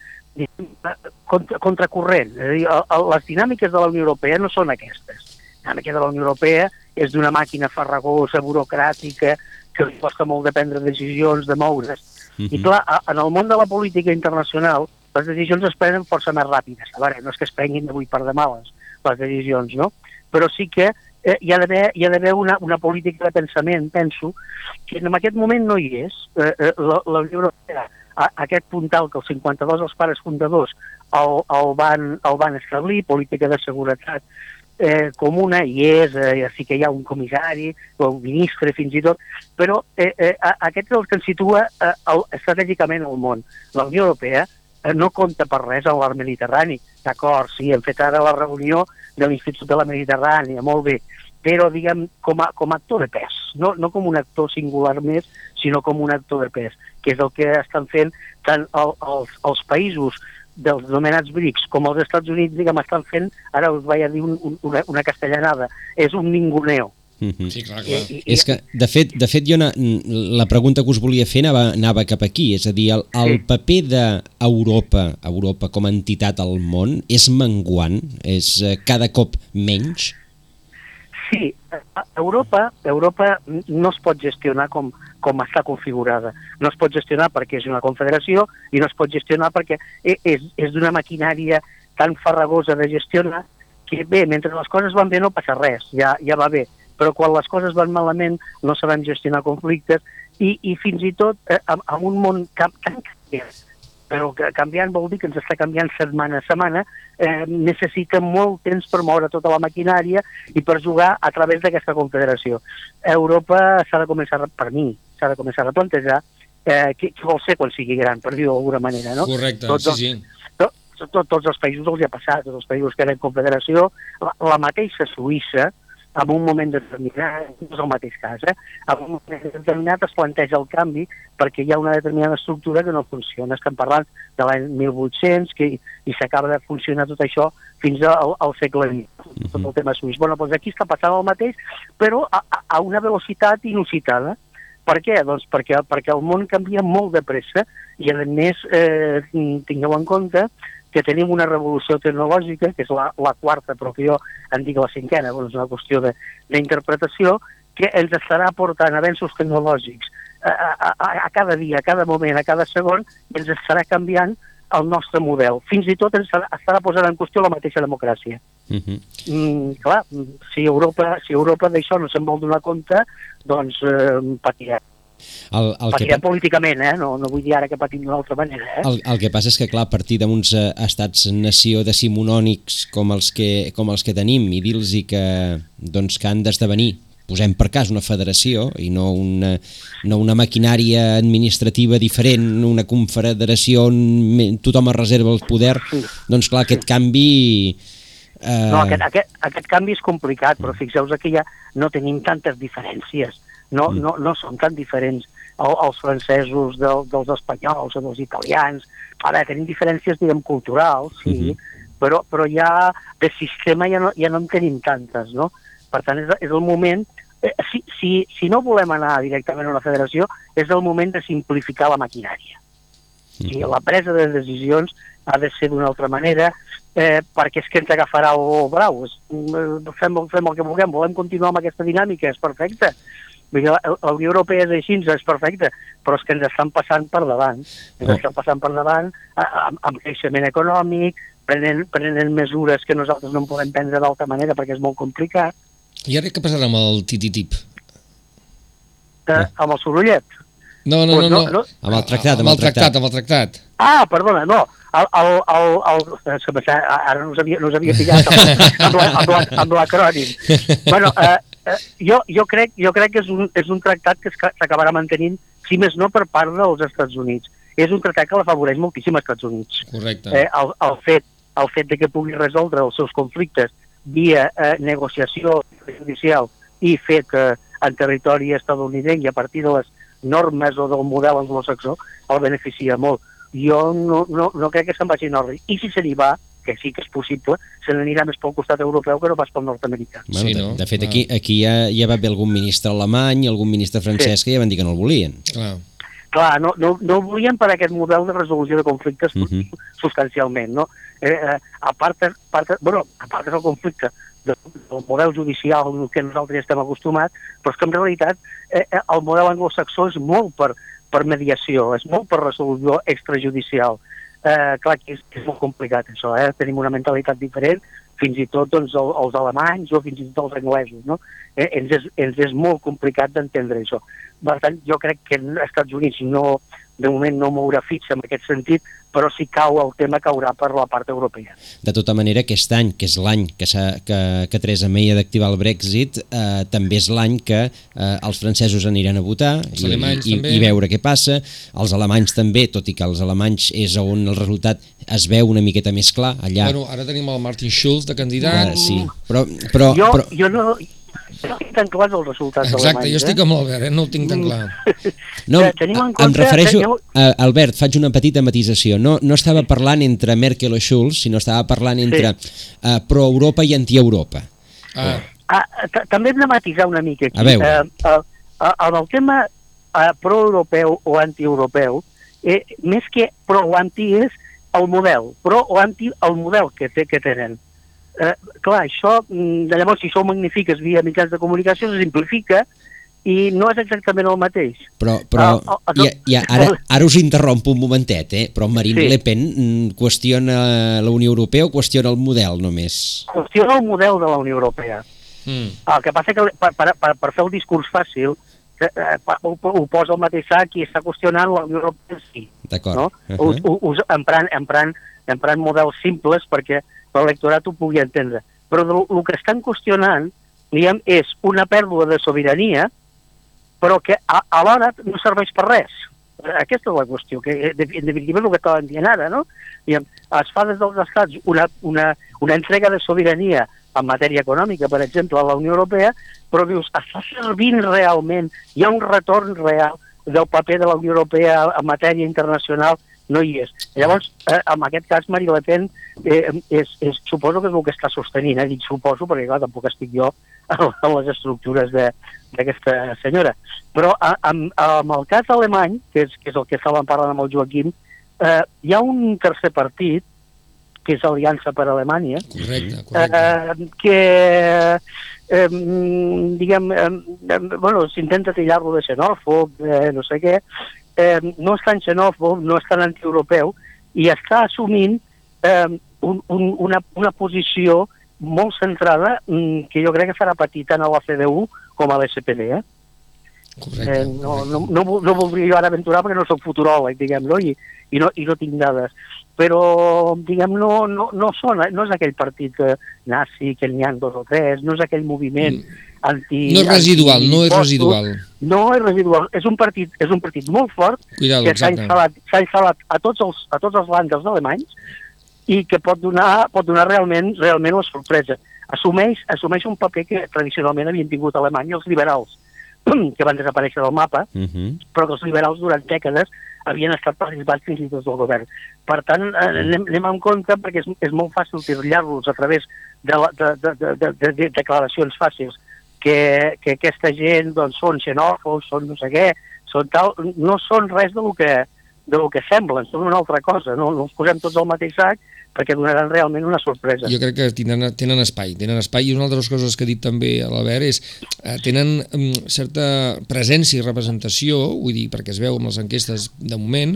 contra, contracorrent. És a dir, les dinàmiques de la Unió Europea no són aquestes. La dinàmica de la Unió Europea és d'una màquina farragosa, burocràtica, que li costa molt de prendre decisions, de moure's. Uh -huh. I clar, en el món de la política internacional, les decisions es prenen força més ràpides. A veure, no és que es prenguin d'avui per demà les, les decisions, no? Però sí que eh, hi ha d'haver una, una política de pensament, penso, que en aquest moment no hi és. Eh, eh, la, la Unió Europea, a, aquest puntal que els 52 els pares fundadors el, el, van, el van establir, política de seguretat eh, comuna, i és, eh, sí que hi ha un comissari, o un ministre fins i tot, però eh, eh, aquest és el que ens situa eh, el, estratègicament al món. La Unió Europea eh, no compta per res a l'art mediterrani. D'acord, sí, hem fet ara la reunió de l'Institut de la Mediterrània, molt bé, però diguem com a, com a actor de pes, no, no com un actor singular més, sinó com un actor de pes, que és el que estan fent tant el, els, els països dels nomenats BRICS com els Estats Units, diguem, estan fent, ara us vaig a dir un, un, una, una castellanada, és un ninguneo. Mm -hmm. Sí, clar, clar. I, i, és que, de fet, de fet jo na, la pregunta que us volia fer anava, anava cap aquí, és a dir, el, el sí. paper d'Europa, Europa com a entitat al món, és menguant? És eh, cada cop menys? Sí, Europa, Europa no es pot gestionar com, com està configurada. No es pot gestionar perquè és una confederació i no es pot gestionar perquè e, és, és d'una maquinària tan farragosa de gestionar que bé, mentre les coses van bé no passa res, ja, ja va bé, però quan les coses van malament no sabem gestionar conflictes i, i fins i tot eh, amb un món tan canviat però que canviant vol dir que ens està canviant setmana a setmana, eh, necessita molt temps per moure tota la maquinària i per jugar a través d'aquesta confederació. Europa s'ha de començar, per mi, s'ha de començar a plantejar eh, què, què vol ser quan sigui gran, per dir-ho d'alguna manera, no? Correcte, tots, sí, sí. Tot, tot, tots els països els hi ha passat, tots els països que eren confederació, la, la mateixa Suïssa, en un moment determinat, no és el mateix cas, eh? en un moment determinat es planteja el canvi perquè hi ha una determinada estructura que no funciona. Estem parlant de l'any 1800 que, i s'acaba de funcionar tot això fins al, al segle XX, tot el tema suís. Bueno, doncs aquí està passant el mateix, però a, a una velocitat inusitada. Per què? Doncs perquè, perquè el món canvia molt de pressa i, a més, eh, tingueu en compte que tenim una revolució tecnològica, que és la, la quarta, però que jo en dic la cinquena, bueno, és una qüestió d'interpretació, que ens estarà portant avenços tecnològics a, a, a, a cada dia, a cada moment, a cada segon, ens estarà canviant el nostre model. Fins i tot ens estarà, posant en qüestió la mateixa democràcia. Uh mhm. -huh. mm, clar, si Europa, si Europa d'això no se'n vol donar compte, doncs eh, patirem. El, el que políticament, eh? no, no vull dir ara que patim d'una altra manera. Eh? El, el que passa és que, clar, a partir d'uns uh, estats-nació decimonònics com els que, com els que tenim i dir-los que, doncs, que han d'esdevenir posem per cas una federació i no una, no una maquinària administrativa diferent, una confederació on tothom es reserva el poder, doncs clar, aquest canvi... Eh... No, aquest, aquest, aquest canvi és complicat, però fixeu-vos que ja no tenim tantes diferències no, mm. no, no són tan diferents els francesos del, dels espanyols o dels italians. Ara, tenim diferències, diguem, culturals, sí, mm -hmm. però, però ja de sistema ja no, ja no en tenim tantes, no? Per tant, és, és el moment... Eh, si, si, si no volem anar directament a una federació, és el moment de simplificar la maquinària. Mm -hmm. I la presa de decisions ha de ser d'una altra manera, eh, perquè és que ens agafarà el brau. Eh, fem, fem el que vulguem, volem continuar amb aquesta dinàmica, és perfecte, la Unió Europea és així, és perfecte, però és que ens estan passant per davant. Ens estan passant per davant amb, amb creixement econòmic, prenent, prenent mesures que nosaltres no podem prendre d'altra manera perquè és molt complicat. I ara què passarà amb el tititip? Eh, amb el sorollet? No, no, pues no, no, no. Amb el tractat, amb, el tractat. Amb el tractat, Ah, perdona, no. El, el, el, el, el, ara no us havia, no us havia pillat amb l'acrònim. bueno, eh, eh, jo, jo, crec, jo crec que és un, és un tractat que s'acabarà mantenint, si més no per part dels Estats Units. És un tractat que l'afavoreix moltíssim als Estats Units. Correcte. Eh, el, el, fet, el fet de que pugui resoldre els seus conflictes via eh, negociació judicial i fet eh, en territori estadounidenc i a partir de les normes o del model anglosaxó el beneficia molt. Jo no, no, no crec que se'n vagi en ordre. I si se n'hi va, que sí que és possible, se n'anirà més pel costat europeu que no pas pel nord-americà. Bueno, sí, no? de, de fet, aquí, aquí ja, ja va haver algun ministre alemany i algun ministre francès sí. que ja van dir que no el volien. Clar. clar, no, no, no ho volien per aquest model de resolució de conflictes uh -huh. substancialment, no? Eh, eh, a, part, a, part, bueno, a part del conflicte del model judicial que nosaltres estem acostumats, però és que en realitat eh, eh, el model anglosaxó és molt per, per mediació, és molt per resolució extrajudicial. Eh, clar que és, és molt complicat això, eh? tenim una mentalitat diferent, fins i tot doncs, el, els alemanys o fins i tot els anglesos. No? Eh, ens, és, ens és molt complicat d'entendre això. Per tant, jo crec que els Estats Units no, de moment no mourà fitxa en aquest sentit, però si cau el tema caurà per la part europea. De tota manera, aquest any, que és l'any que, que, que Theresa May ha d'activar el Brexit, eh, també és l'any que eh, els francesos aniran a votar i, i, i veure què passa. Els alemanys també, tot i que els alemanys és on el resultat es veu una miqueta més clar allà. Bueno, ara tenim el Martin Schulz de candidat. Uh, sí, però... però, jo, però... jo no, no tinc tan clars els resultats Exacte, alemanys, jo estic amb l'Albert, eh? no ho tinc tan clar. <laughs> No, Eh, tenim en em refereixo... teniu- Uh, Albert, faig una petita matisació. No, no estava parlant entre Merkel o Schulz, sinó estava parlant entre uh, pro-Europa i anti-Europa. Ah, Ah, t- també hem de matisar una mica aquí. A veure. Eh, eh, eh, amb el tema eh, pro-europeu o anti-europeu, eh, més que pro o anti és el model, pro o anti el model que, té, que tenen. Eh, clar, això, mm, llavors, si això ho magnifiques via mitjans de comunicació, se simplifica i no és exactament el mateix. Però, però Ah, ah, no. ja, ja, ara, ara us interrompo un momentet, eh? però Marine Sí. Le Pen mm, qüestiona la Unió Europea o qüestiona el model només? Qüestiona el model de la Unió Europea. mm. El que passa que per, per, per, per fer el discurs fàcil eh, eh, ho, ho posa al mateix sac i està qüestionant la Unió Europea en si. D'acord. no? Uh Uh -huh. Us, emprant, emprant, emprant models simples perquè l'electorat ho pugui entendre. Però el que estan qüestionant diguem, és una pèrdua de sobirania però que a, alhora no serveix per res. Aquesta és la qüestió, que eh, en definitiva el que estàvem dient ara, no? Diguem, es fa des dels estats una, una, una entrega de sobirania en matèria econòmica, per exemple, a la Unió Europea, però dius, està servint realment, hi ha un retorn real del paper de la Unió Europea en matèria internacional, no hi és. Llavors, eh, en aquest cas, Marie Le Pen, eh, és, és, suposo que és el que està sostenint, eh? dic suposo, perquè clar, tampoc estic jo <laughs> en les estructures d'aquesta senyora. Però a, amb, amb el cas alemany, que és, que és el que estàvem parlant amb el Joaquim, eh, hi ha un tercer partit, que és Aliança per Alemanya, Correcte, correcte. eh, que eh, diguem, eh, bueno, s'intenta tillar-lo de xenòfob, eh, no sé què, eh, no és tan xenòfob, no és tan antieuropeu, i està assumint eh, un, un, una, una posició molt centrada mm, que jo crec que farà patir tant a la CDU com a l'SPD. Eh? correcte, Eh, no, no, no, no voldria jo ara aventurar perquè no sóc futuròleg, diguem, no? I, i, no, i no tinc dades. Però, diguem, no, no, no, són, no és aquell partit eh, nazi que n'hi ha dos o tres, no és aquell moviment anti... No és residual, no és residual. No és residual, és un partit, és un partit molt fort Cuidado, que s'ha instal·lat, instal·lat a tots els, a tots els lànders alemanys i que pot donar, pot donar realment, realment la sorpresa. Assumeix, assumeix un paper que tradicionalment havien tingut a Alemanya els liberals, <clears throat> que van desaparèixer del mapa, Uh -huh. però que els liberals durant dècades havien estat participats fins i tot del govern. Per tant, eh, anem, anem en compte perquè és, és molt fàcil titllar-los a través de, la, de, de, de, de, de declaracions fàcils que, que aquesta gent doncs, són xenòfobs, són no sé què, són tal, no són res de lo que, de lo que semblen, són una altra cosa, no, no els posem tots al mateix sac perquè donaran realment una sorpresa. Jo crec que tenen, tenen espai, tenen espai i una altra de les coses que ha dit també l'Albert és eh, tenen um, certa presència i representació, vull dir, perquè es veu amb les enquestes de moment,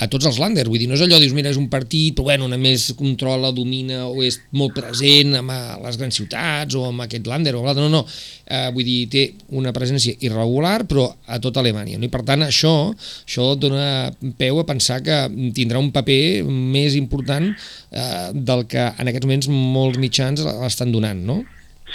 a tots els landers, vull dir, no és allò, dius, mira, és un partit, però bueno, només controla, domina o és molt present amb a les grans ciutats o amb aquest lander o l'altre, no, no, eh, vull dir, té una presència irregular però a tota Alemanya, no? i per tant això, això dona peu a pensar que tindrà un paper més important eh, del que en aquests moments molts mitjans l'estan donant, no?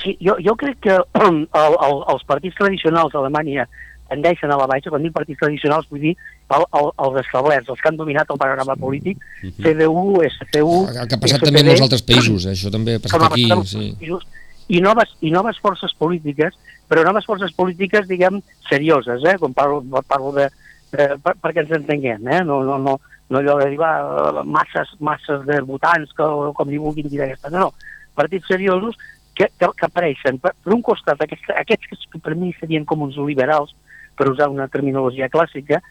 Sí, jo, jo crec que <clears throat> el, el, els partits tradicionals a Alemanya tendeixen a la baixa, quan dic partits tradicionals vull dir el, el, els establerts, els que han dominat el panorama polític, CDU, SCU... El que ha passat també en molts altres països, eh? això també ha passat aquí, sí. països, i noves, i noves forces polítiques, però noves forces polítiques, diguem, serioses, eh? com parlo, parlo de... Eh, per, perquè ens entenguem, eh? no, no, no, no allò dir, va, masses, masses de votants, que, com li vulguin dir d'aquesta, no, no, partits seriosos que, que, que apareixen per, per un costat aquests, aquests que per mi serien com uns liberals, per usar una terminologia clàssica,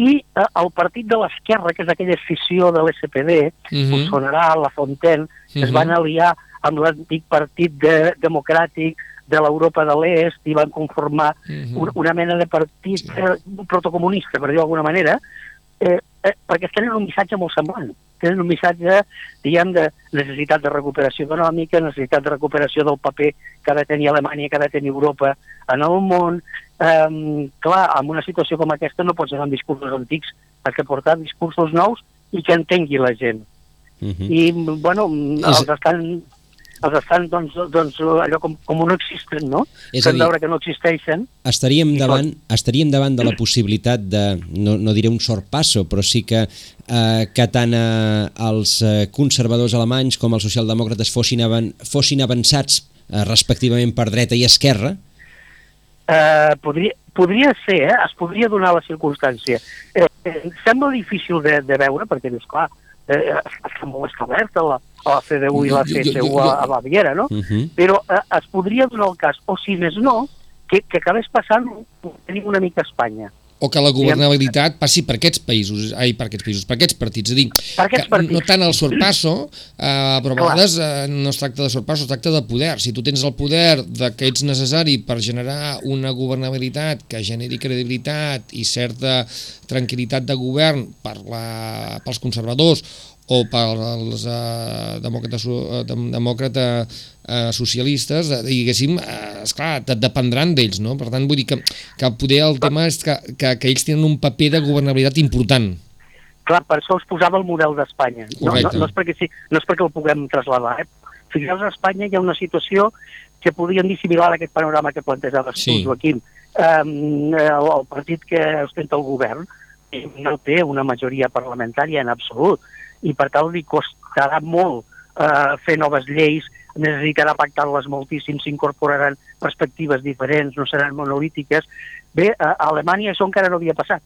i eh, el partit de l'esquerra, que és aquella escissió de l'SPD, uh Mhm. -huh. sonarà la Fontaine, uh -huh. es Mhm. van aliar amb l'antic partit de, democràtic de l'Europa de l'Est i van conformar Mhm. un, una mena de partit eh, protocomunista, per dir-ho d'alguna manera, eh, eh, perquè tenen un missatge molt semblant. Tenen un missatge, diguem, de necessitat de recuperació econòmica, necessitat de recuperació del paper que ha de tenir Alemanya, que ha de tenir Europa en el món. Eh, clar, en una situació com aquesta no pots anar amb discursos antics, has de portar discursos nous i que entengui la gent. Uh -huh. I, bueno, els estan els estan, doncs, doncs allò com, com no existen, no? És a dir- veure que no existeixen. estaríem davant, estaríem davant de la possibilitat de, no, no diré un sorpasso, però sí que, eh, que tant eh, els eh, conservadors alemanys com els socialdemòcrates fossin, avan, fossin avançats eh, respectivament per dreta i esquerra, Eh, podria, podria ser, eh? es podria donar la circumstància. Eh, eh, sembla difícil de, de veure, perquè dius, clar, eh, està molt establerta la, la CDU i la CSU a, a Baviera, no? uh -huh. Però eh, es podria donar el cas, o si més no, que, que acabés passant tenim una mica a Espanya. O que la governabilitat passi per aquests països, ai, per aquests països, per aquests partits, és a dir, Per aquests partits. no tant el sorpasso, eh, però a vegades eh, no es tracta de sorpasso, es tracta de poder. Si tu tens el poder de que ets necessari per generar una governabilitat que generi credibilitat i certa tranquil·litat de govern per la, pels conservadors o pels eh, demòcrates, eh, dem- demòcrates eh, socialistes, eh, diguéssim, eh, esclar, dependran d'ells, no? Per tant, vull dir que, que poder el tema és que, que, que ells tenen un paper de governabilitat important. Clar, per això us posava el model d'Espanya. No, no, no, és perquè sí, no és perquè el puguem trasladar. Eh? Fixeu-vos, a Espanya hi ha una situació que podríem dir similar a aquest panorama que plantejaves Sí. tu, Joaquim. Um, el, el partit que ostenta el govern eh, no té una majoria parlamentària en absolut i per tant li costarà molt uh, fer noves lleis, necessitarà pactar-les moltíssim, s'incorporaran perspectives diferents, no seran monolítiques. Bé, a Alemanya això encara no havia passat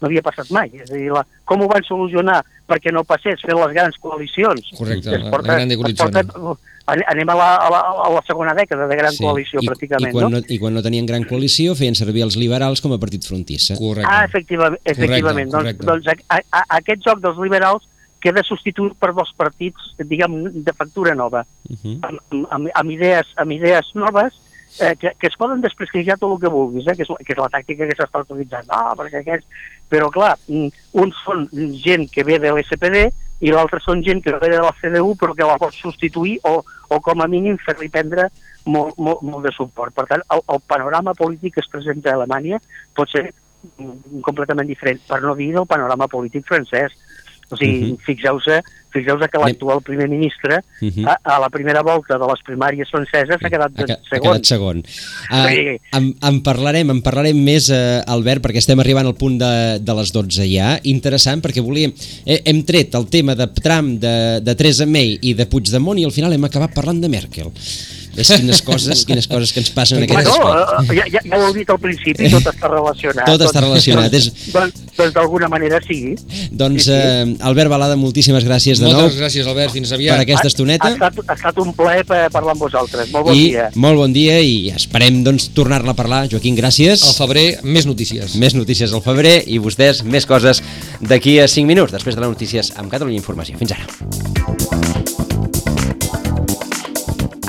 no havia passat mai. És a dir, la, com ho van solucionar perquè no passés fent les grans coalicions? Correcte, Es porta- la gran coalició. anem a la, a, la, a la segona dècada de gran coalició, I, pràcticament, i, quan no? no? I quan no tenien gran coalició feien servir els liberals com a partit frontissa. Correcte. Ah, efectivament. efectivament. correcte. Doncs, doncs a, a, a, aquest joc dels liberals queda substituït per dos partits, diguem, de factura nova, Uh -huh. amb, amb, amb, idees, amb idees noves eh, que, que es poden desprestigiar tot el que vulguis, eh, que, és, que és la tàctica que s'està utilitzant. No, perquè aquests... Però, clar, mm, uns són gent que ve de l'SPD i l'altre són gent que ve de la CDU però que la pot substituir o, o com a mínim fer-li prendre molt, molt, molt de suport. Per tant, el, el panorama polític que es presenta a Alemanya pot ser mm, completament diferent, per no dir del panorama polític francès. O sigui, uh Mhm. -huh. fixeu-se fixeu que l'actual primer ministre Uh -huh. a, a la primera volta de les primàries franceses s'ha quedat ha, de ha segon. quedat segon. Uh, Sí. en, en parlarem, en parlarem més, uh, Albert, perquè estem arribant al punt de, de les 12 ja. Interessant, perquè volíem... Eh, hem tret el tema de Trump, de, de Theresa May i de Puigdemont i al final hem acabat parlant de Merkel. Ves quines coses, quines coses que ens passen en aquest Bueno, aspecte. eh, ja, ja, ja ho heu dit al principi, tot està relacionat. Tot està relacionat, és- Doncs, <laughs> doncs, doncs d'alguna manera sí. Doncs, sí, sí. eh, Albert Balada, moltíssimes gràcies de Moltes nou gràcies, Albert. Fins per aviat. aquesta Ha, estoneta. ha, estat, ha estat un plaer pa- parlar amb vosaltres. Molt bon I dia. molt bon dia i esperem doncs, tornar-la a parlar. Joaquim, gràcies. Al febrer, més notícies. Més notícies al febrer i vostès més coses d'aquí a 5 minuts, després de les notícies amb Catalunya Informació. Fins ara.